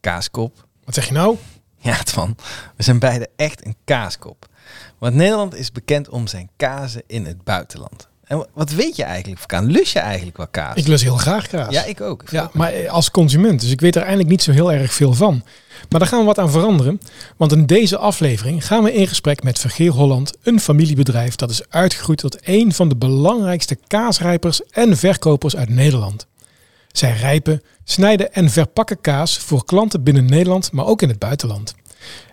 kaaskop. Wat zeg je nou? Ja, Twan, we zijn beide echt een kaaskop. Want Nederland is bekend om zijn kazen in het buitenland. En wa- wat weet je eigenlijk van kaas? Lust je eigenlijk wel kaas? Ik lust heel graag kaas. ja, ik ook. Ja, maar eh, als consument. Dus ik weet er eigenlijk niet zo heel erg veel van. Maar daar gaan we wat aan veranderen. Want in deze aflevering gaan we in gesprek met Vergeer Holland, een familiebedrijf dat is uitgegroeid tot een van de belangrijkste kaasrijpers en verkopers uit Nederland. Zij rijpen, snijden en verpakken kaas voor klanten binnen Nederland, maar ook in het buitenland.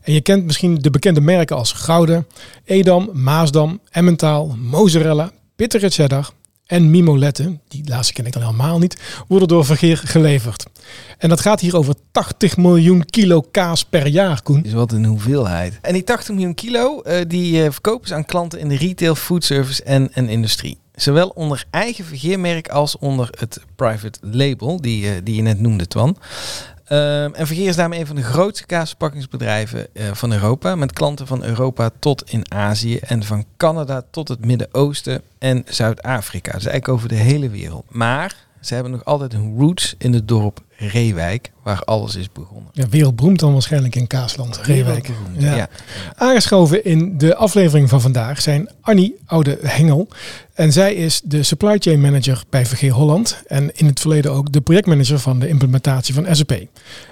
En je kent misschien de bekende merken als Gouden, Edam, Maasdam, Emmentaal, Mozzarella, Bittere Cheddar en Mimolette, die laatste ken ik dan helemaal niet, worden door Vergeer geleverd. En dat gaat hier over 80 miljoen kilo kaas per jaar, Koen. Is wat een hoeveelheid. En die 80 miljoen kilo, eh, die eh, verkopen ze aan klanten in de retail, foodservice en, en industrie. Zowel onder eigen vergeermerk als onder het private label, die, eh, die je net noemde, Twan. Ehm, en Vergeer is daarmee een van de grootste kaasverpakkingsbedrijven eh, van Europa. Met klanten van Europa tot in Azië en van Canada tot het Midden-Oosten en Zuid-Afrika. Dus eigenlijk over de hele wereld. Maar ze hebben nog altijd hun roots in het dorp Reewijk, waar alles is begonnen. Ja, wereldberoemd dan waarschijnlijk in Kaasland, Reewijk. Ja. Ja. Aangeschoven in de aflevering van vandaag zijn Annie Oude Hengel. En zij is de supply chain manager bij VG Holland. En in het verleden ook de projectmanager van de implementatie van SAP.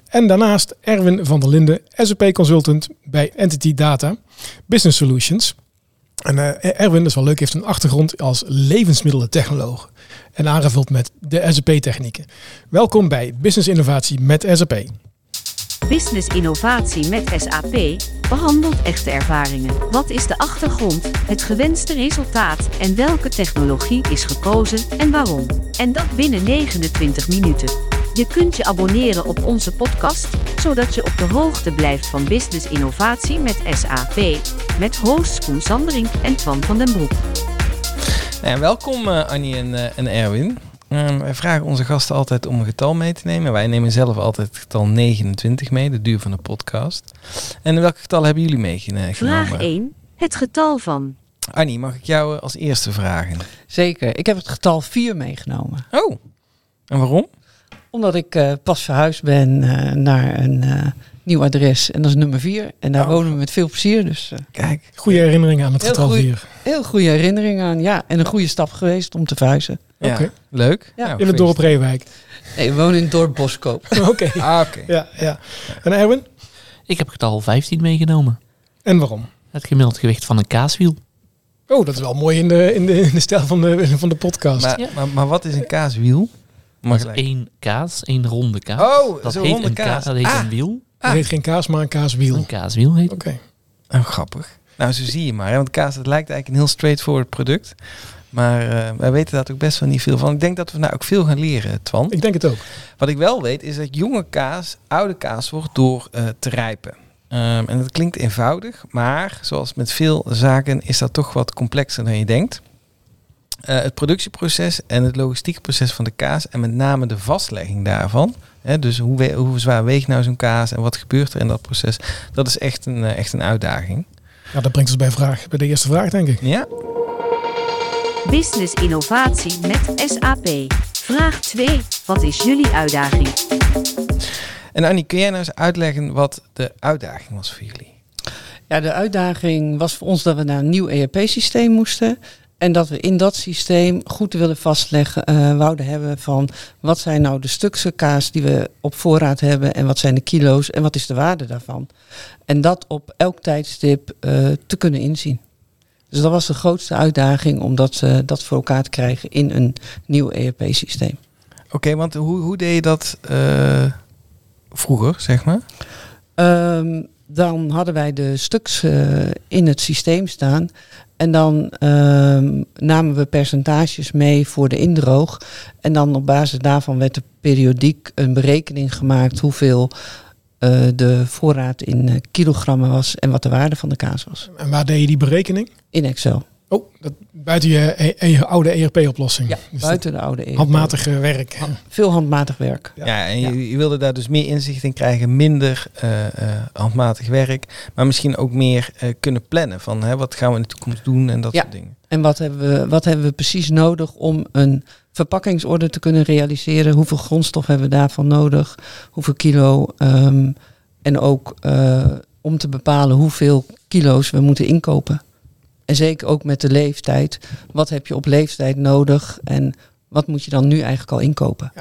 En daarnaast Erwin van der Linden, SAP consultant bij Entity Data Business Solutions. En eh, Erwin, dat is wel leuk, heeft een achtergrond als levensmiddelentechnoloog. En aangevuld met de SAP-technieken. Welkom bij Business Innovatie met SAP. Business innovatie met SAP behandelt echte ervaringen. Wat is de achtergrond, het gewenste resultaat en welke technologie is gekozen en waarom? En dat binnen 29 minuten. Je kunt je abonneren op onze podcast, zodat je op de hoogte blijft van business innovatie met SAP. Met hosts Koen Sanderink en Twan van den Broek. Nou ja, welkom eh, Annie en, eh, en Erwin. Eh, wij vragen onze gasten altijd om een getal mee te nemen. Wij nemen zelf altijd het getal 29 mee, de duur van de podcast. En welk getal hebben jullie meegenomen? Vraag 1. Het getal van. Annie, mag ik jou eh, als eerste vragen? Zeker. Ik heb het getal 4 meegenomen. Oh, en waarom? Omdat ik eh, pas verhuisd ben eh, naar een eh, nieuw adres. En dat is nummer 4. En daar Oh. wonen we met veel plezier. Dus eh, Kijk, Goede herinneringen aan het Heel getal goeie- 4. heel goede herinneringen aan. Ja, en een goede stap geweest om te verhuizen. ja, Oké. leuk. Ja. Nou, In het dorp Reewijk. Nee, we wonen in het dorp Boskoop. Oké. Ah, oké. Ja, ja. En Erwin? Ik heb getal 15 meegenomen. En waarom? Het gemiddeld gewicht van een kaaswiel. Oh, dat is wel mooi in de, in de, in de stijl van de, van de podcast. Maar, Ja. maar, maar wat is een kaaswiel? Gelijk. één kaas, één ronde kaas. Oh, dat heet ronde een kaas. Dat heet Ah. een wiel. Het heet geen kaas, maar een kaaswiel. Een Oké. kaaswiel heet het. Oh, grappig. Nou, zo zie je maar. Hè? Want kaas, het lijkt eigenlijk een heel straightforward product. Maar eh, wij weten daar ook best wel niet veel van. Ik denk dat we nou ook veel gaan leren, Twan. Ik denk het ook. Wat ik wel weet, is dat jonge kaas oude kaas wordt door eh, te rijpen. Ehm, en dat klinkt eenvoudig, maar zoals met veel zaken is dat toch wat complexer dan je denkt. Eh, het productieproces en het logistieke proces van de kaas en met name de vastlegging daarvan. Hè, dus hoe, we- hoe zwaar weegt nou zo'n kaas en wat gebeurt er in dat proces? Dat is echt een, eh, echt een uitdaging. Ja, dat brengt ons bij, vraag, bij de eerste vraag, denk ik. Ja, Business innovatie met SAP. Vraag 2. Wat is jullie uitdaging? en Annie, kun jij nou eens uitleggen wat de uitdaging was voor jullie? Ja, de uitdaging was voor ons dat we naar een nieuw ERP-systeem moesten. En dat we in dat systeem goed willen vastleggen, eh, wouden hebben van wat zijn nou de stuksen kaas die we op voorraad hebben en wat zijn de kilo's en wat is de waarde daarvan. En dat op elk tijdstip eh, te kunnen inzien. Dus dat was de grootste uitdaging om dat, dat voor elkaar te krijgen in een nieuw ERP-systeem. Oké, want hoe, hoe deed je dat eh, vroeger, zeg maar? Ehm, dan hadden wij de stuks eh, in het systeem staan. En dan ehm, namen we percentages mee voor de indroog. En dan op basis daarvan werd er periodiek een berekening gemaakt hoeveel eh, de voorraad in eh, kilogrammen was en wat de waarde van de kaas was. En waar deed je die berekening? In Excel. Oh, dat, buiten je, e- je oude ERP-oplossing. Ja, Dus buiten de oude ERP. handmatig eh, werk. Veel handmatig werk. Ja. Ja, en je, je wilde daar dus meer inzicht in krijgen, minder eh, eh, handmatig werk, maar misschien ook meer eh, kunnen plannen van hè, wat gaan we in de toekomst doen en dat Ja. soort dingen. En wat hebben, we, wat hebben we precies nodig om een verpakkingsorde te kunnen realiseren. Hoeveel grondstof hebben we daarvan nodig? Hoeveel kilo? ehm, en ook eh, om te bepalen hoeveel kilo's we moeten inkopen. En zeker ook met de leeftijd. Wat heb je op leeftijd nodig? En wat moet je dan nu eigenlijk al inkopen?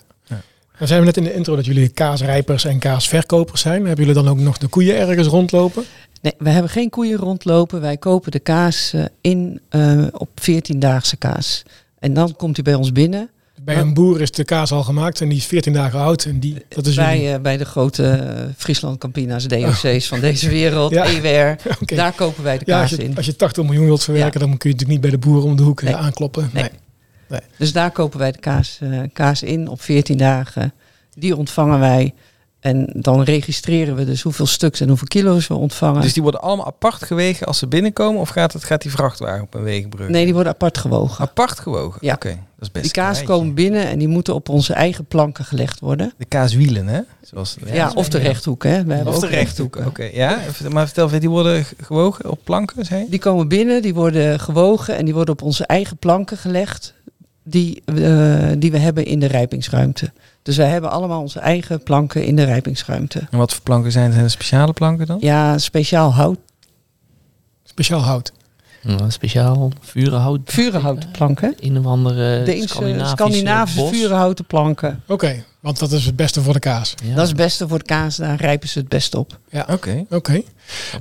Dan zijn we net in de intro dat jullie kaasrijpers en kaasverkopers zijn. Hebben jullie dan ook nog de koeien ergens rondlopen? Nee, we hebben geen koeien rondlopen. Wij kopen de kaas eh, in eh, op 14-daagse kaas. En dan komt hij bij ons binnen. Bij een boer is de kaas al gemaakt en die is 14 dagen oud. En die, dat is jullie. bij, eh, bij de grote eh, Friesland Campina's, DOC's van deze wereld, Ja. EWR. Daar kopen wij de Ja, kaas als je, in. als je 80 miljoen wilt verwerken, dan kun je natuurlijk niet bij de boer om de hoek eh, Nee. aankloppen. Nee. Dus daar kopen wij de kaas, kaas in op 14 dagen. Die ontvangen wij. En dan registreren we dus hoeveel stuks en hoeveel kilo's we ontvangen. Dus die worden allemaal apart gewegen als ze binnenkomen? Of gaat, het, gaat die vrachtwagen op een wegenbrug? nee, die worden apart gewogen. Apart gewogen? Ja. Oké, dat is best Die kaas komen binnen en die moeten op onze eigen planken gelegd worden. De kaaswielen, hè? Zoals, Ja, of de rechthoek. Hè. We hebben Of de rechthoek. Oké, ja. Maar vertel, die worden gewogen op planken, zei? Die komen binnen, die worden gewogen en die worden op onze eigen planken gelegd. Die, eh, die we hebben in de rijpingsruimte. Dus wij hebben allemaal onze eigen planken in de rijpingsruimte. En wat voor planken zijn het? Zijn het speciale planken dan? Ja, speciaal hout. Speciaal hout. Een speciaal vurenhout. Vurenhouten planken. Een of andere Deense, Scandinavische, vurenhouten planken. Oké, want dat is het beste voor de kaas. Ja. Dat is het beste voor de kaas, daar rijpen ze het best op. Ja, Oké. oké.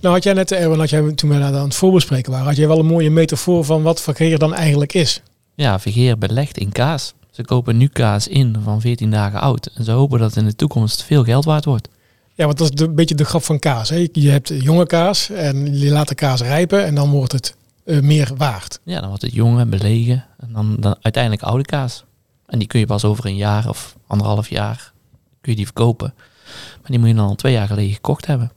Nou had jij net, Erwin, had jij, toen we aan het voorbespreken waren, had jij wel een mooie metafoor van wat verkeer dan eigenlijk is. Ja, Vergeer belegt in kaas. Ze kopen nu kaas in van 14 dagen oud. En ze hopen dat het in de toekomst veel geld waard wordt. Ja, want dat is de- een beetje de grap van kaas. Hè? Je hebt jonge kaas en je laat de kaas rijpen en dan wordt het eh, meer waard. Ja, dan wordt het jonge, belegen. En dan, dan uiteindelijk oude kaas. En die kun je pas over een jaar of anderhalf jaar kun je die verkopen. Maar die moet je dan al twee jaar geleden gekocht hebben.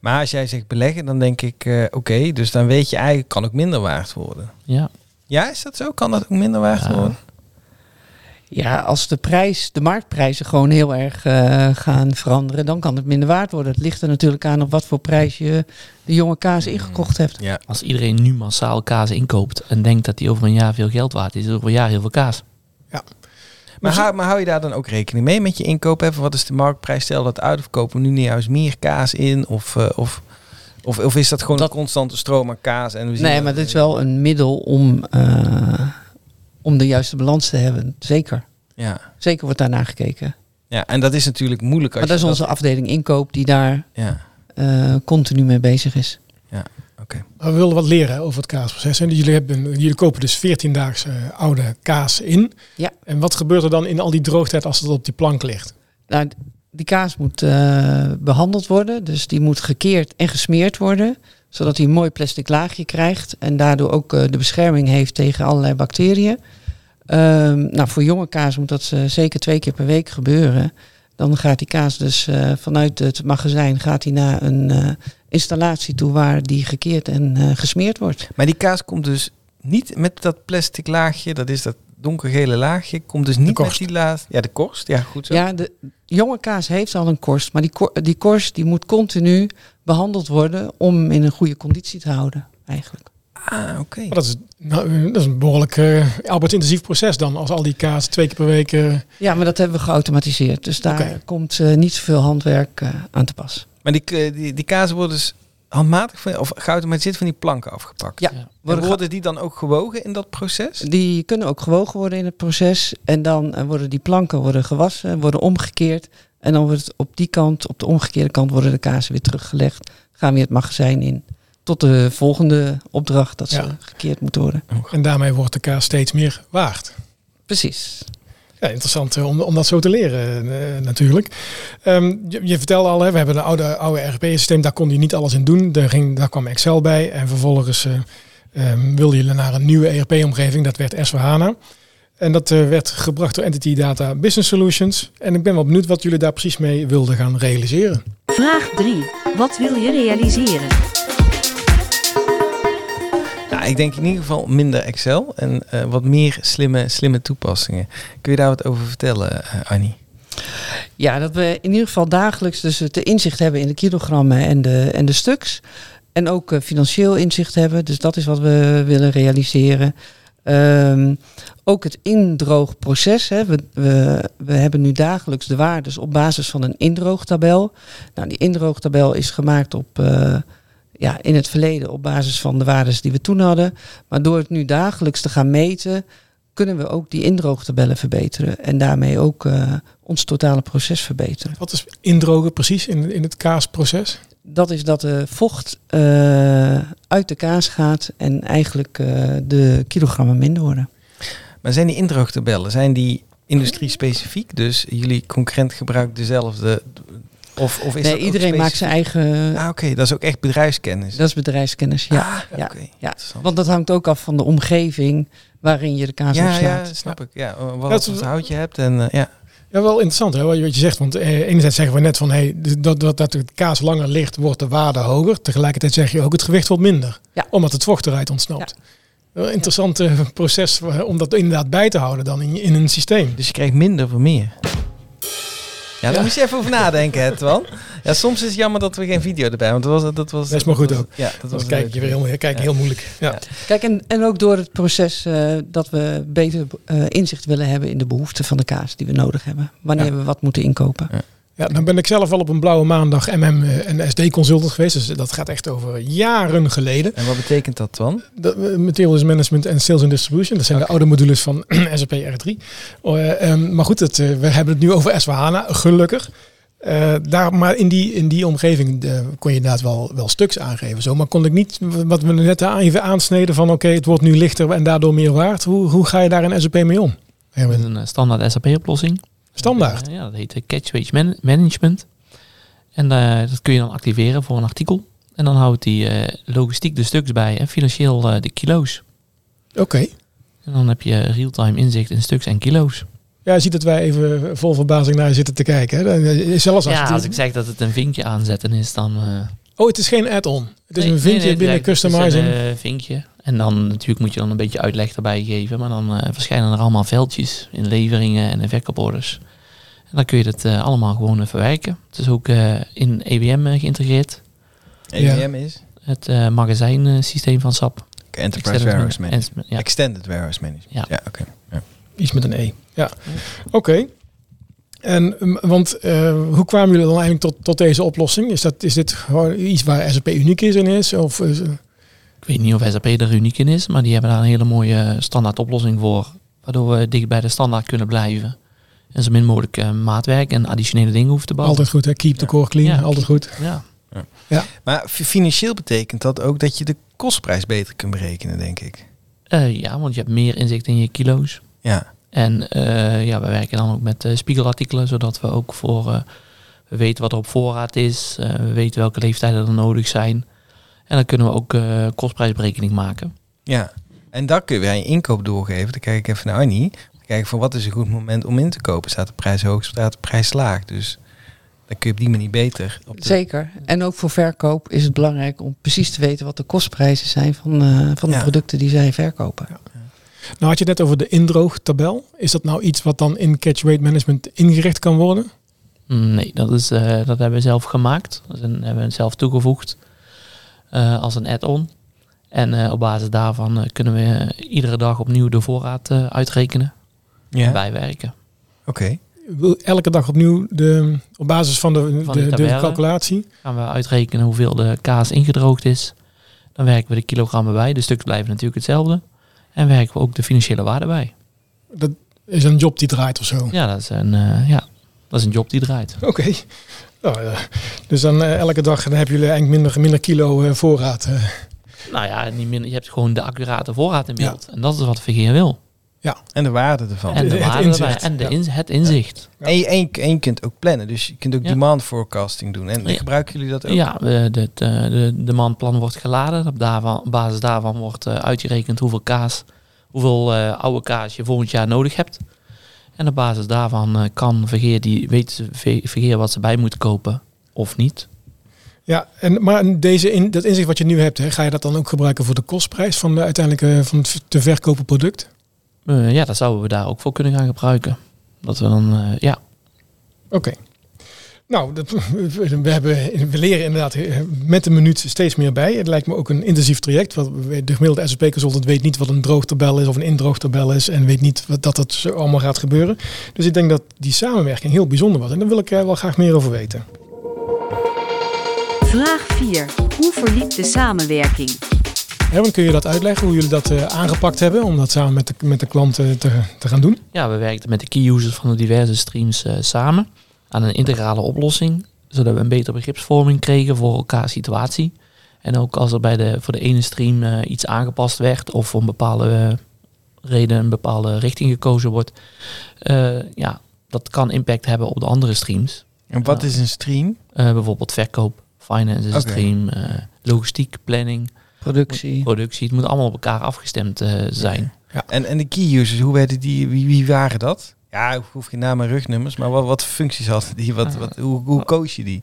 Maar als jij zegt beleggen, dan denk ik, eh, oké, dus dan weet je eigenlijk, kan ook minder waard worden. Ja, Ja, is dat zo? Kan dat ook minder waard Ja. worden? Ja, als de prijs, de marktprijzen gewoon heel erg eh, gaan veranderen, dan kan het minder waard worden. Het ligt er natuurlijk aan op wat voor prijs je de jonge kaas ingekocht hebt. Ja. als iedereen nu massaal kaas inkoopt en denkt dat die over een jaar veel geld waard is, is over een jaar heel veel kaas. Maar, hou, maar hou je daar dan ook rekening mee met je inkoop? Even, wat is de marktprijs? Stel dat uit of kopen we nu juist meer kaas in? Of, eh, of, of, of is dat gewoon Dat- een constante stroom aan kaas? En we zien Nee, dat- maar dit is wel een middel om, eh, om de juiste balans te hebben. Zeker. Ja. Zeker wordt daarnaar gekeken. ja, en dat is natuurlijk moeilijk. Als Maar dat is onze afdeling inkoop die daar Ja, eh, continu mee bezig is. oké. Maar we willen wat leren hè, over het kaasproces. En jullie, hebben, jullie kopen dus 14-daagse oude kaas in. Ja. En wat gebeurt er dan in al die droogtijd als het op die plank ligt? Nou, die kaas moet eh, behandeld worden. Dus die moet gekeerd en gesmeerd worden. Zodat hij een mooi plastic laagje krijgt. En daardoor ook eh, de bescherming heeft tegen allerlei bacteriën. Ehm, nou, voor jonge kaas moet dat eh, zeker twee keer per week gebeuren. Dan gaat die kaas dus vanuit het magazijn gaat hij naar een installatie toe waar die gekeerd en gesmeerd wordt. Maar die kaas komt dus niet met dat plastic laagje, dat is dat donkergele laagje, komt dus niet met die laag. Ja, de korst. Ja, goed zo. Ja, de jonge kaas heeft al een korst, maar die, kor- die korst die moet continu behandeld worden om hem in een goede conditie te houden, eigenlijk. Ah, oké. Maar dat, is, nou, dat is een behoorlijk eh arbeidsintensief proces dan. Als al die kaas twee keer per week... eh, Ja, maar dat hebben we geautomatiseerd, dus daar komt eh, niet zoveel handwerk eh, aan te pas. Maar die, die, die kaas worden dus handmatig van, of geautomatiseerd van die planken afgepakt. Ja, Ja. En worden die dan ook gewogen in dat proces? die kunnen ook gewogen worden in het proces en dan eh, worden die planken worden gewassen, worden omgekeerd en dan wordt het op die kant, op de omgekeerde kant, worden de kazen weer teruggelegd, gaan weer het magazijn in. Tot de volgende opdracht dat ze Ja. gekeerd moeten worden. en daarmee wordt de kaas steeds meer waard. Precies. Ja, interessant eh, om, om dat zo te leren eh, natuurlijk. Ehm, je, je vertelde al, hè, we hebben een oude, oude RP-systeem, daar kon je niet alles in doen. Daar, ging, daar kwam Excel bij en vervolgens eh ehm, wilden jullie naar een nieuwe ERP-omgeving, dat werd S4HANA. En dat werd gebracht door Entity Data Business Solutions. En ik ben wel benieuwd wat jullie daar precies mee wilden gaan realiseren. Vraag 3. Wat wil je realiseren? Nou, ik denk in ieder geval minder Excel en eh, wat meer slimme, slimme toepassingen. Kun je daar wat over vertellen, eh, Annie? Ja, dat we in ieder geval dagelijks dus het inzicht hebben in de kilogrammen en de, en de stuks. En ook eh, financieel inzicht hebben. Dus dat is wat we willen realiseren. Ehm, ook het indroogproces. Hè. We, we, we hebben nu dagelijks de waardes op basis van een indroogtabel. Nou, die indroogtabel is gemaakt op, ja, in het verleden op basis van de waardes die we toen hadden. Maar door het nu dagelijks te gaan meten, kunnen we ook die indroogtabellen verbeteren. En daarmee ook eh, ons totale proces verbeteren. Wat is indrogen precies in, in het kaasproces? Dat is dat de vocht eh, uit de kaas gaat en eigenlijk eh, de kilogrammen minder worden. Maar zijn die indroogtabellen, zijn die industrie-specifiek? Dus jullie concurrent gebruikt dezelfde... Of, of is nee, dat ook iedereen maakt zijn eigen. Ah, oké, dat is ook echt bedrijfskennis. Dat is bedrijfskennis, ja. Ah, ja, ja. Want dat hangt ook af van de omgeving waarin je de kaas ja, op ja, slaat. snap ik. Ja, wat Dat voor is- hout je hebt en eh, ja. Ja, wel interessant hè, wat je zegt. Want eh, enerzijds zeggen we net van hey, dat, dat, dat het kaas langer ligt, wordt de waarde hoger. Tegelijkertijd zeg je ook het gewicht wordt minder. Ja. Omdat het vocht eruit ontsnapt. Wel een interessant eh, proces om dat inderdaad bij te houden dan in, in een systeem. Dus je krijgt minder voor meer. Ja, daar Ja. moet je even over nadenken, hè, Twan. Ja, soms is het jammer dat we geen video erbij hebben. Want dat was, dat was, Dat is maar goed was- ook. Ja, dat was kijk je weer heel, kijk, Ja. heel moeilijk. Ja. Ja. Kijk, en, en ook door het proces eh, dat we beter eh, inzicht willen hebben in de behoeften van de kaas die we nodig hebben. Wanneer Ja. we wat moeten inkopen. Ja, dan ben ik zelf al op een blauwe maandag MM en SD-consultant geweest. Dus dat gaat echt over jaren geleden. En wat betekent dat, Twan? Dat, eh, Materials Management en Sales and Distribution. Dat zijn de oude modules van SAP R3. Eh, ehm, maar goed, het, we hebben het nu over S4HANA, gelukkig. Eh, daar, maar in die, in die omgeving kon je inderdaad wel, wel stuks aangeven. Zo. Maar kon ik niet, wat we net even aansneden van oké, het wordt nu lichter en daardoor meer waard. Hoe, hoe ga je daar in SAP mee om? Erwin? een standaard SAP-oplossing. Standaard. Ja, dat heet eh, Catch Weight Man- Management. En eh, dat kun je dan activeren voor een artikel. En dan houdt die eh, logistiek de stuks bij en financieel de kilo's. Oké. En dan heb je real-time inzicht in stuks en kilo's. Ja, je ziet dat wij even vol verbazing naar zitten te kijken. Hè? Zelfs als ja, het- als ik zeg dat het een vinkje aanzetten is, dan... Oh, het is geen add-on. Het is nee, een vinkje nee, nee, binnen het is een, customizing. eh, vinkje. En dan natuurlijk moet je dan een beetje uitleg erbij geven. Maar dan eh, verschijnen er allemaal veldjes in leveringen en in verkooporders. En dan kun je dat eh, allemaal gewoon eh, verwerken. Het is ook eh, in EWM eh, geïntegreerd. EWM is? Het eh magazijnsysteem van SAP. Enterprise Extended Warehouse Man- Management. en- ja. Extended Warehouse Management. Ja. Ja, oké. Ja. Iets met een E. Ja. Oké. En, um, want eh, hoe kwamen jullie dan eigenlijk tot, tot deze oplossing? Is, dat, is dit gewoon iets waar SAP uniek is in is? Of, is- Ik weet niet of SAP er uniek in is, maar die hebben daar een hele mooie standaard oplossing voor. Waardoor we dicht bij de standaard kunnen blijven. En zo min mogelijk eh, maatwerk en additionele dingen hoeven te bouwen. altijd goed, hè? Keep the Ja. core clean. Ja, altijd goed. Ja. Maar fi- financieel betekent dat ook dat je de kostprijs beter kunt berekenen, denk ik. Eh, ja, want je hebt meer inzicht in je kilo's. Ja. En eh, ja, we werken dan ook met spiegelartikelen, zodat we ook voor eh, we weten wat er op voorraad is, eh, we weten welke leeftijden er nodig zijn. En dan kunnen we ook eh, kostprijsberekening maken. Ja. En dat kun je je inkoop doorgeven. Dan kijk ik even naar Annie. Dan kijk ik van wat is een goed moment om in te kopen. Staat de prijs hoog, staat de prijs laag. Dus dan kun je op die manier beter. Op de... Zeker. En ook voor verkoop is het belangrijk om precies te weten wat de kostprijzen zijn van, eh, van de Ja. producten die zij verkopen. Nou had je het net over de indroogtabel. Is dat nou iets wat dan in catch rate management ingericht kan worden? Mm, Nee, dat, is, eh, dat hebben we zelf gemaakt. Dat een- hebben we zelf toegevoegd als een add-on. En eh, op basis daarvan eh, kunnen we eh, iedere dag opnieuw de voorraad eh, uitrekenen en Ja. bijwerken. Oké. Elke dag opnieuw de, op basis van de, Van de, de calculatie. Gaan we uitrekenen hoeveel de kaas ingedroogd is. Dan werken we de kilogrammen bij. De stuks blijven natuurlijk hetzelfde. En werken we ook de financiële waarde bij. Dat is een job die draait of zo. Ja, dat is een, eh, ja, dat is een job die draait. Oké. Nou, ja. dus dan eh, elke dag dan hebben jullie eigenlijk minder, minder kilo eh, voorraad. eh. Nou ja, niet minder, je hebt gewoon de accurate voorraad in beeld. En dat is wat Vergeer wil. En de waarde ervan. En de Het waarde inzicht, erbij. En de ja. in, het inzicht. Ja. En, je, en, je, en je kunt ook plannen. Dus je kunt ook Ja. demand forecasting doen. En Ja. gebruiken jullie dat ook? Ja, de, de, de, de, de maandplan wordt geladen. Op, daarvan, op basis daarvan wordt eh, uitgerekend hoeveel kaas, hoeveel eh, oude kaas je volgend jaar nodig hebt. En op basis daarvan eh, kan Vergeer, die weet Vergeer wat ze bij moet kopen of niet. Ja, en, maar deze in, dat inzicht wat je nu hebt, hè, ga je dat dan ook gebruiken voor de kostprijs van de uiteindelijke van het te verkopen product? Eh, ja, dat zouden we daar ook voor kunnen gaan gebruiken. Dat we dan, eh, ja, Oké. Nou, dat, we, hebben, we leren inderdaad eh, met de minuut steeds meer bij. Het lijkt me ook een intensief traject. Want de gemiddelde SAP-consultant weet niet wat een droogtabel is of een indroogtabel is. En weet niet wat, dat dat zo allemaal gaat gebeuren. Dus ik denk dat die samenwerking heel bijzonder was. En daar wil ik er wel graag meer over weten. Vraag 4. Hoe verliep de samenwerking? Herman, kun je dat uitleggen, hoe jullie dat uh, aangepakt hebben om dat samen met de, met de klanten te, te gaan doen? Ja, we werkten met de key users van de diverse streams uh, samen aan een integrale oplossing, zodat we een betere begripsvorming kregen voor elkaar situatie. En ook als er bij de, voor de ene stream uh, iets aangepast werd of voor een bepaalde reden een bepaalde richting gekozen wordt, ja, dat kan impact hebben op de andere streams. En wat is een stream? bijvoorbeeld verkoop, finance is een stream, logistiek, planning productie. productie. Het moet allemaal op elkaar afgestemd uh, zijn. Ja. En, en de key users, hoe werden die, wie, wie waren dat? Ja, ik hoef geen naam en rugnummers, maar wat, wat functies hadden die? Wat, wat, hoe, hoe koos je die?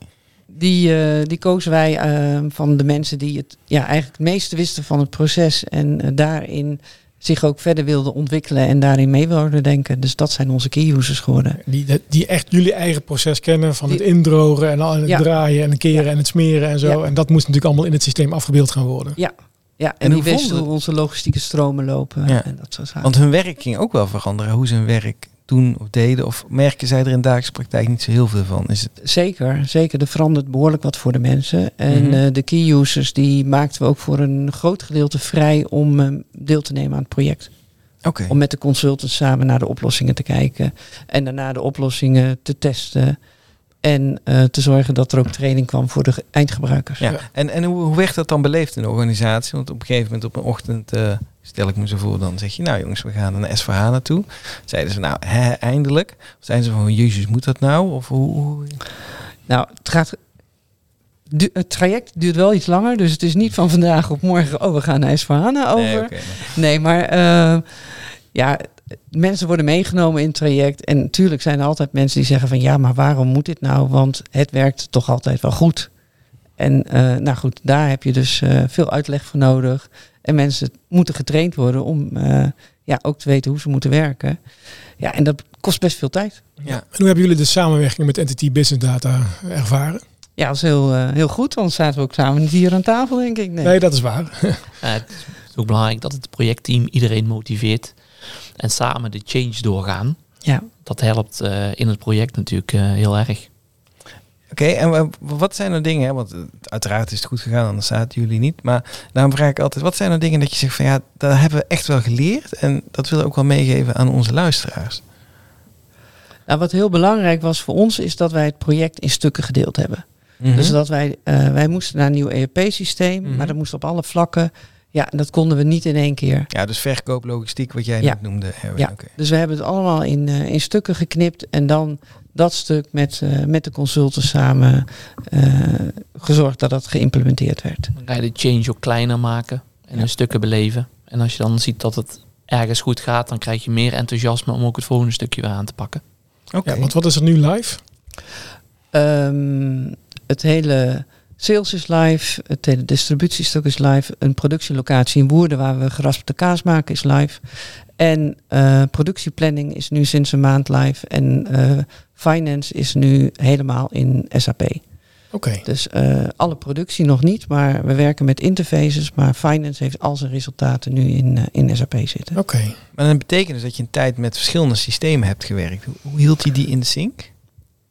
Die, uh, die kozen wij uh, van de mensen die het ja, eigenlijk het meeste wisten van het proces en daarin zich ook verder wilden ontwikkelen en daarin mee wilden denken. Dus dat zijn onze key users geworden. Die, die echt jullie eigen proces kennen van het indrogen en al het draaien en het keren en het smeren en zo. En dat moest natuurlijk allemaal in het systeem afgebeeld gaan worden. Ja, ja, en, en die wisten hoe onze logistieke stromen lopen en dat soort zaken. Want hun werk ging ook wel veranderen, hoe ze hun werk doen of deden? Of merken zij er in dagelijkse praktijk niet zo heel veel van? Is het... Zeker, zeker. Er verandert behoorlijk wat voor de mensen. En mm de key users die maakten we ook voor een groot gedeelte vrij om uh, deel te nemen aan het project. Okay. Om met de consultants samen naar de oplossingen te kijken. En daarna de oplossingen te testen. En uh, te zorgen dat er ook training kwam voor de eindgebruikers. Ja. En, en hoe, hoe werd dat dan beleefd in de organisatie? Want op een gegeven moment op een ochtend uh, stel ik me zo voor, dan zeg je, nou jongens, we gaan naar SVH naartoe. Zeiden ze, nou, hè, eindelijk. Of zijn ze van, jezus, moet dat nou? Of hoe? Nou, het gaat... het traject duurt wel iets langer, dus het is niet van vandaag op morgen, oh, we gaan naar SVH over. Nee, okay, nee maar uh, ja, mensen worden meegenomen in het traject. En natuurlijk zijn er altijd mensen die zeggen van ja, maar waarom moet dit nou? Want het werkt toch altijd wel goed. En uh, nou goed, daar heb je dus uh, veel uitleg voor nodig. En mensen moeten getraind worden om uh, ja, ook te weten hoe ze moeten werken. Ja, en dat kost best veel tijd. Ja. En hoe hebben jullie de samenwerking met Entity Business Data ervaren? Ja, dat is heel, heel goed. Want zaten we ook samen hier aan tafel, denk ik. Nee, nee dat is waar. het is ook belangrijk dat het projectteam iedereen motiveert en samen de change doorgaan. Ja. Dat helpt uh, in het project natuurlijk uh, heel erg. Oké, okay, en wat zijn er dingen, hè? want uiteraard is het goed gegaan, anders zaten jullie niet. Maar daarom vraag ik altijd, wat zijn er dingen dat je zegt van ja, dat hebben we echt wel geleerd en dat willen we ook wel meegeven aan onze luisteraars? Nou, wat heel belangrijk was voor ons is dat wij het project in stukken gedeeld hebben. Mm -hmm. Dus dat wij, uh, wij moesten naar een nieuw ERP-systeem, mm -hmm. maar dat moest op alle vlakken ja, en dat konden we niet in één keer. Ja, dus verkoop, logistiek, wat jij ja. net noemde. Erwin. Ja, okay. dus we hebben het allemaal in, uh, in stukken geknipt en dan dat stuk met, uh, met de consultants samen uh, gezorgd dat dat geïmplementeerd werd. Dan ga je de change ook kleiner maken en ja. in stukken beleven. En als je dan ziet dat het ergens goed gaat, dan krijg je meer enthousiasme om ook het volgende stukje weer aan te pakken. Oké, okay. ja, want wat is er nu live? Um, het hele Sales is live, het distributiestuk is live, een productielocatie in Woerden waar we geraspte kaas maken is live. En uh, productieplanning is nu sinds een maand live en uh, finance is nu helemaal in SAP. Oké. Okay. Dus uh, alle productie nog niet, maar we werken met interfaces, maar finance heeft al zijn resultaten nu in, in SAP zitten. Oké. Okay. Maar dat betekent dus dat je een tijd met verschillende systemen hebt gewerkt. Hoe, hield je die in de sync?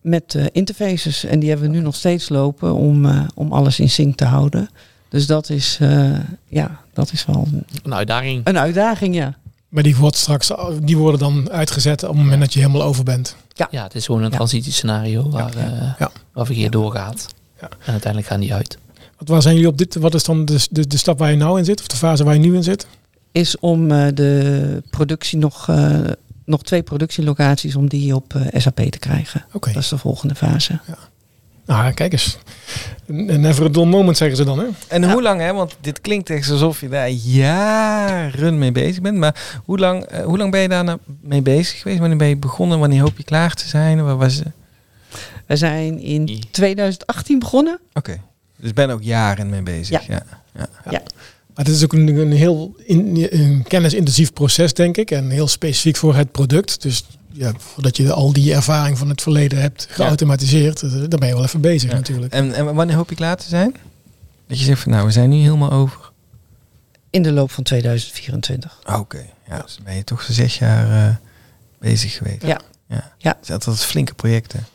Met uh, interfaces. En die hebben we nu nog steeds lopen om, uh, om alles in sync te houden. Dus dat is, uh, ja, dat is wel een, een uitdaging. Een uitdaging, ja. Maar die, wordt straks, die worden dan uitgezet op het moment dat je helemaal over bent. Ja, ja het is gewoon een ja. transitiescenario waar, ja. Ja. waar verkeer doorgaat. Ja. En uiteindelijk gaan die uit. Wat waar zijn jullie op dit? Wat is dan de, de, de stap waar je nou in zit? Of de fase waar je nu in zit? Is om de productie nog nog twee productielocaties om die op uh, SAP te krijgen. Okay. Dat is de volgende fase. Ja. Nou, kijk eens. Een never a dull moment zeggen ze dan, hè? En ja. hoe lang, hè? Want dit klinkt echt alsof je daar jaren mee bezig bent. Maar hoe lang, uh, hoe lang ben je daar nou mee bezig geweest? Wanneer ben je begonnen? Wanneer hoop je klaar te zijn? Waar was je? We zijn in 2018 begonnen. Oké. Okay. Dus ben ook jaren mee bezig. Ja. ja. ja. ja. Maar het is ook een, een heel in, een kennisintensief proces, denk ik. En heel specifiek voor het product. Dus ja, voordat je al die ervaring van het verleden hebt geautomatiseerd, eh, dan ben je wel even bezig Ja. natuurlijk. En, en wanneer hoop je klaar te zijn? Dat je zegt van nou, we zijn nu helemaal over. In de loop van 2024. Ah, Oké, ja, dus ben je toch zo zes jaar eh, bezig geweest. Ja. ja. Ja. Zijn dat flinke projecten?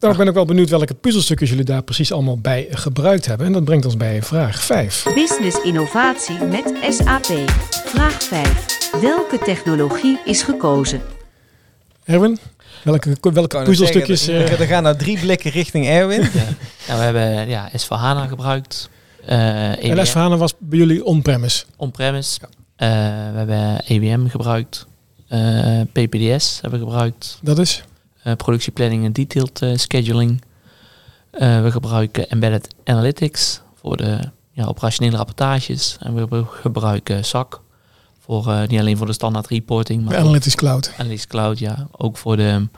Nou, ik ben ook wel benieuwd welke puzzelstukjes jullie daar precies allemaal bij gebruikt hebben. En dat brengt ons bij vraag 5. Business innovatie met SAP. Vraag 5. Welke technologie is gekozen? Erwin, welke, welke puzzelstukjes... net eh, zeggen, Er gaan nou drie blikken richting Erwin. Ja. Nou, we hebben ja, S4HANA gebruikt. eh en EWM, S4HANA was bij jullie on-premise. on-premise. Eh, we hebben EWM gebruikt. Eh, PPDS hebben we gebruikt. Dat is? Eh, productieplanning en detailed eh, scheduling. Eh, we gebruiken Embedded Analytics voor de ja, operationele rapportages. En we gebru- gebruiken SAC voor niet alleen voor de standaard reporting, maar ook Analytics Cloud. Analytics Cloud, ja, ook voor de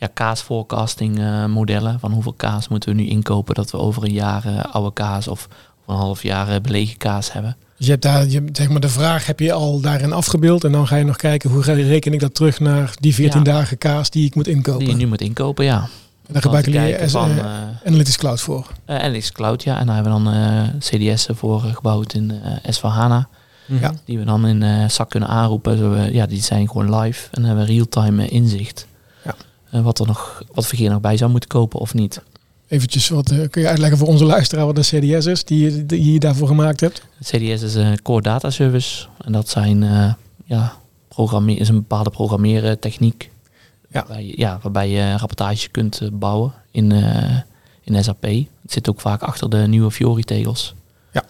ja, kaas forecasting eh, modellen. Van hoeveel kaas moeten we nu inkopen dat we over een jaar oude kaas of, een half jaar eh, belegen kaas hebben. Dus je hebt daar, je, zeg maar, de vraag heb je al daarin afgebeeld. En dan ga je nog kijken hoe reken ik dat terug naar die 14 Ja. dagen kaas die ik moet inkopen. Die je nu moet inkopen, ja. en daar gebruiken jullie van, eh, Analytics Cloud voor. Eh, Analytics Cloud, ja. En daar hebben we dan eh, CDS'en voor gebouwd in eh S4HANA. Ja. Die we dan in SAC kunnen aanroepen. Zo, we- ja, die zijn gewoon live. En hebben we real-time inzicht. Ja. Wat er nog, wat verkeer nog bij zou moeten kopen of niet. Eventjes, wat eh, kun je uitleggen voor onze luisteraar wat een CDS is die, je- die je daarvoor gemaakt hebt? CDS is een core data service. En dat zijn, eh, ja, programme is een bepaalde programmeren techniek. Ja. Waarbij, je- ja, waarbij je rapportage kunt eh, bouwen in, in SAP. Het zit ook vaak achter de nieuwe Fiori-tegels. Ja,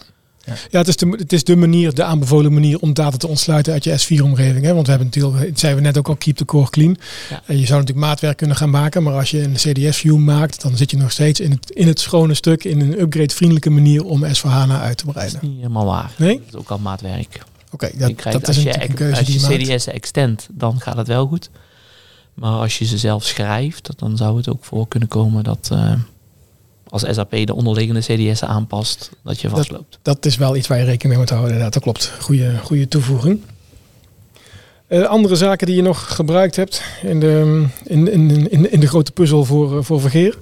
het is, de, het is de manier, de aanbevolen manier om data te ontsluiten uit je S4-omgeving. Hè? Want we hebben natuurlijk, het zeiden we net ook al, keep the core clean. Ja. En je zou natuurlijk maatwerk kunnen gaan maken, maar als je een CDS-view maakt, dan zit je nog steeds in het, in het schone stuk, in een upgrade-vriendelijke manier om S4HANA uit te Dat breiden. is niet helemaal waar. Nee? Dat is ook al maatwerk. Oké, dat, krijgt, dat als is je, een keuze als die je je. CDS extend, dan gaat het wel goed. Maar als je ze zelf schrijft, dan zou het ook voor kunnen komen dat eh, als SAP de onderliggende CDS'en aanpast, dat je vastloopt. Dat is wel iets waar je rekening mee moet houden. Inderdaad, dat klopt. Goede, goede toevoeging. Eh, andere zaken die je nog gebruikt hebt in de, in, in, in, in de grote puzzel voor, eh, voor Vergeer?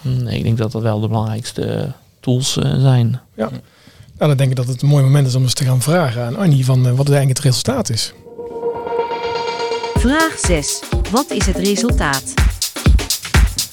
Hm, Nee, ik denk dat dat wel de belangrijkste tools eh, zijn. Nou, dan denk ik dat het een mooi moment is om eens te gaan vragen aan Annie van wat het eigenlijk het resultaat is. Vraag 6. Wat is het resultaat?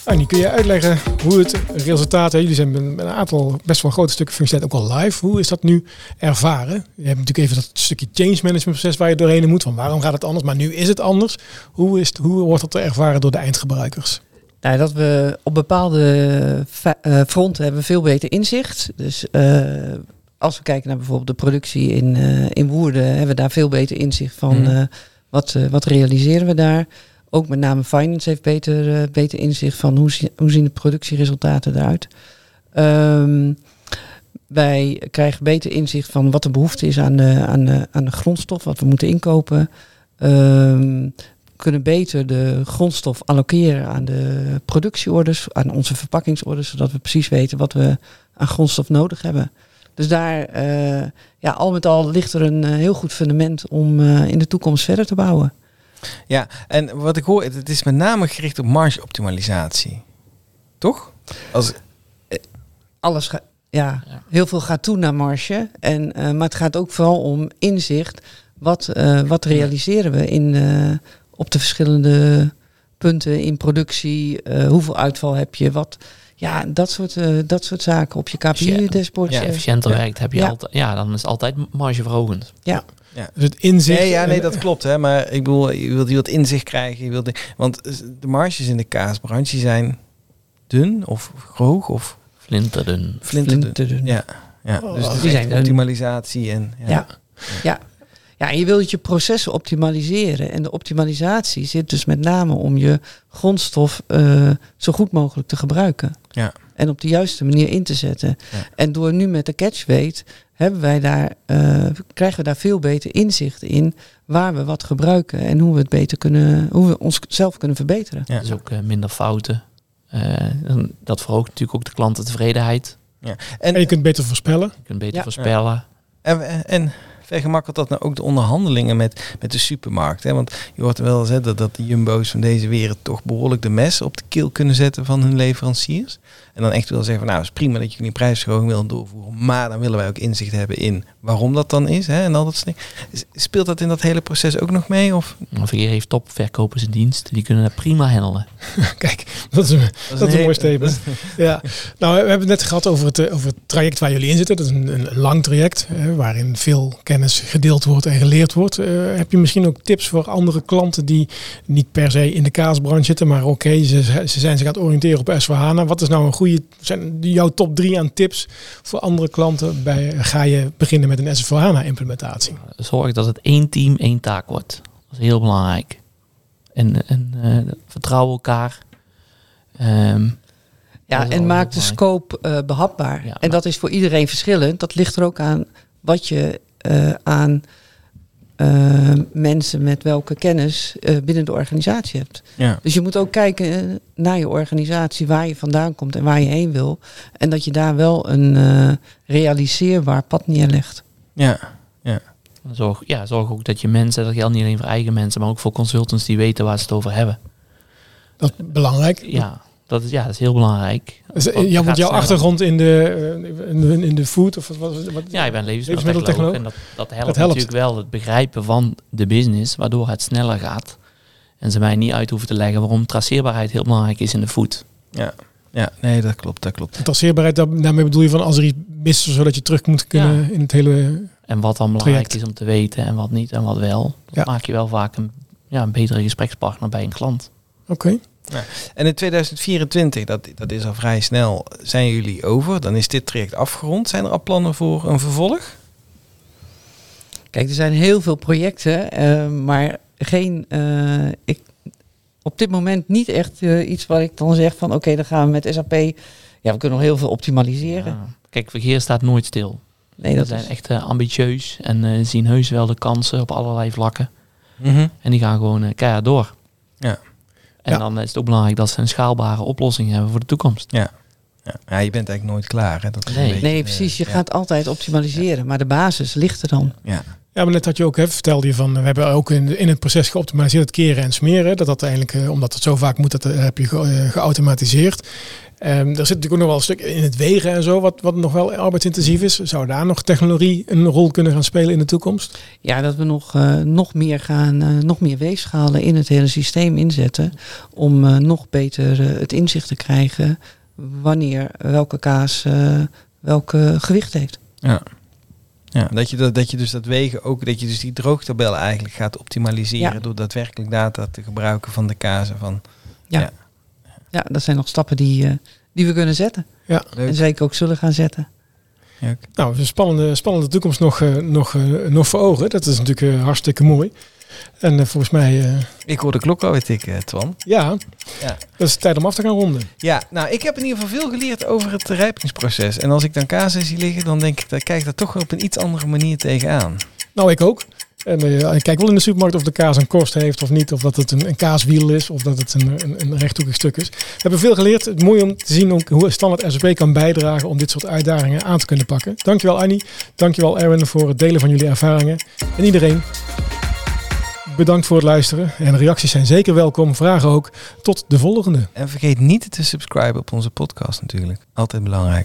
Annie, kun je uitleggen hoe het resultaat, hè, jullie zijn met een aantal best wel grote stukken functionaliteit ook al live. Hoe is dat nu ervaren? Je hebt natuurlijk even dat stukje change management proces waar je doorheen moet. Van waarom gaat het anders? Maar nu is het anders. Hoe, is het, hoe wordt dat ervaren door de eindgebruikers? Nou, dat we op bepaalde eh, fronten hebben we veel beter inzicht. Dus eh, als we kijken naar bijvoorbeeld de productie in, eh, in Woerden, hebben we daar veel beter inzicht van eh, wat, wat realiseren we daar. Ook met name finance heeft beter, eh, beter inzicht van hoe, hoe zien de productieresultaten eruit. Ehm, wij krijgen beter inzicht van wat de behoefte is aan de, aan de, aan de grondstof, wat we moeten inkopen. Ehm, kunnen beter de grondstof allokeren aan de productieorders, aan onze verpakkingsorders, zodat we precies weten wat we aan grondstof nodig hebben. Dus daar, eh, ja, al met al ligt er een eh, heel goed fundament om in de toekomst verder te bouwen. Ja, en wat ik hoor, het is met name gericht op marge-optimalisatie. Toch? Als, Alles gaat, ja, Ja. heel veel gaat toe naar marge. En, eh, maar het gaat ook vooral om inzicht. Wat, eh, wat realiseren we in, eh, op de verschillende punten in productie? Eh, hoeveel uitval heb je? Wat, ja, dat soort, eh, dat soort zaken op je Als je- KPI-dashboard. Als je efficiënter Ja. werkt, heb je Ja. altijd, ja, dan is het altijd margeverhogend. Dus het inzicht. nee, ja, nee, dat klopt. Hè, maar ik bedoel, je wilt, je wilt inzicht krijgen. Je wilt, want de marges in de kaasbranche zijn dun of hoog of Flinterdun. flinterdun. Flinterdun. Ja, ja. Oh, dus is die zijn optimalisatie en ja. Ja. Ja. ja, en je wilt je processen optimaliseren. En de optimalisatie zit dus met name om je grondstof eh, zo goed mogelijk te gebruiken. Ja. En op de juiste manier in te zetten. Ja. En door nu met de catchweight hebben wij daar, eh, krijgen we daar veel beter inzicht in waar we wat gebruiken en hoe we het beter kunnen, hoe we onszelf kunnen verbeteren. Ja. Dus ook eh, minder fouten. Eh, dat verhoogt natuurlijk ook de klantentevredenheid. En, En je kunt beter voorspellen. Je kunt beter Ja. voorspellen. en, en vergemakkelt dat nou ook de onderhandelingen met, met de supermarkt? Hè? Want je hoort wel eens hè, dat, dat de jumbo's van deze wereld toch behoorlijk de mes op de keel kunnen zetten van hun leveranciers. En dan echt wel zeggen van nou, is prima dat je die prijsverhoging wil doorvoeren. Maar dan willen wij ook inzicht hebben in waarom dat dan is. Hè? En al dat Speelt dat in dat hele proces ook nog mee? Of? Vergeer heeft topverkopers in dienst. Die kunnen dat prima handelen. Kijk, dat is een, dat is een mooi statement. Ja, nou, we hebben het net gehad over het, eh, over het traject waar jullie in zitten. Dat is een, een, lang traject eh, waarin veel kennis gedeeld wordt en geleerd wordt. Eh, heb je misschien ook tips voor andere klanten die niet per se in de kaasbranche zitten, maar oké, ze, ze zijn zich aan het oriënteren op S4HANA. Wat is nou een goede, zijn jouw top drie aan tips voor andere klanten bij, ga je beginnen met een S4HANA implementatie? Zorg dat het één team, één taak wordt. Dat is heel belangrijk. En, en eh, vertrouw elkaar. Ehm, Ja, Dat is en maak de scope eh, behapbaar. Ja, en dat is voor iedereen verschillend. Dat ligt er ook aan wat je eh, aan eh, mensen met welke kennis eh, binnen de organisatie hebt. Ja. Dus je moet ook kijken eh, naar je organisatie, waar je vandaan komt en waar je heen wil. En dat je daar wel een eh, realiseerbaar pad neerlegt. Ja. Zorg, ja, zorg ook dat je mensen, dat geldt niet alleen voor eigen mensen, maar ook voor consultants die weten waar ze het over hebben. Dat is belangrijk. Ja, dat is, ja, dat is heel belangrijk. Dus, ja, want jouw achtergrond in de, eh, in de, in de food of wat, wat, Ja, ik ben levensmiddeltechnoloog en dat, dat helpt Dat helpt. natuurlijk wel het begrijpen van de business, waardoor het sneller gaat. En ze mij niet uit hoeven te leggen waarom traceerbaarheid heel belangrijk is in de food. Ja. ja, nee, dat klopt, dat klopt. Traceerbaarheid, daar- daarmee bedoel je van als er iets mist, zodat je terug moet kunnen Ja. in het hele... En wat dan belangrijk is om te weten en wat niet en wat wel. Dat Ja. maak je wel vaak een, ja, een betere gesprekspartner bij een klant. Oké. En in 2024, dat, dat is al vrij snel, zijn jullie over. Dan is dit traject afgerond. Zijn er al plannen voor een vervolg? Kijk, er zijn heel veel projecten, eh, maar geen. eh, ik, op dit moment niet echt eh, iets waar ik dan zeg van oké, dan gaan we met SAP. Ja, we kunnen nog heel veel optimaliseren. Ja. Kijk, verkeer staat nooit stil. Nee, dat zijn is, echt eh, ambitieus en eh, zien heus wel de kansen op allerlei vlakken. Mhm. En die gaan gewoon eh, keihard door. Ja. En Ja. dan is het ook belangrijk dat ze een schaalbare oplossing hebben voor de toekomst. Ja. Ja. ja, je bent eigenlijk nooit klaar. Hè? Dat is een Nee. beetje, nee, precies. Je ja. gaat altijd optimaliseren, maar de basis ligt er dan. Ja. Ja, maar net had je ook, hè, vertelde je van, we hebben ook in, in het proces geoptimaliseerd het keren en smeren. Dat dat eigenlijk, omdat het zo vaak moet, dat heb je ge- geautomatiseerd. Ehm er zit natuurlijk ook nog wel een stuk in het wegen en zo, wat, wat nog wel arbeidsintensief is. Zou daar nog technologie een rol kunnen gaan spelen in de toekomst? Ja, dat we nog, eh, nog meer gaan, eh, nog meer weegschalen in het hele systeem inzetten. Om eh, nog beter het inzicht te krijgen wanneer welke kaas eh welke gewicht heeft. Ja. Ja, dat je, dat, dat je dus dat wegen ook, dat je dus die droogtabel eigenlijk gaat optimaliseren Ja. door daadwerkelijk data te gebruiken van de kazen van. Ja, dat zijn nog stappen die, eh, die we kunnen zetten. Ja, Leuk. En zeker ook zullen gaan zetten. Ja, nou, een spannende, spannende toekomst nog, eh, nog, eh, nog voor ogen. Dat is natuurlijk hartstikke mooi. En volgens mij, eh, Ik hoor de klok alweer tikken, Twan. ja, Ja. dat is tijd om af te gaan ronden. Ja, nou, ik heb in ieder geval veel geleerd over het rijpingsproces. En als ik dan kazen zie liggen, dan denk ik, daar kijk ik daar toch op een iets andere manier tegenaan. Nou, ik ook. En ik kijk wel in de supermarkt of de kaas een korst heeft of niet. Of dat het een, een kaaswiel is of dat het een, een, rechthoekig stuk is. We hebben veel geleerd. Het is mooi om te zien hoe standaard SAP kan bijdragen om dit soort uitdagingen aan te kunnen pakken. Dankjewel Annie. Dankjewel Erwin voor het delen van jullie ervaringen. En iedereen, bedankt voor het luisteren. En reacties zijn zeker welkom. Vragen ook. Tot de volgende. En vergeet niet te subscriben op onze podcast natuurlijk. Altijd belangrijk.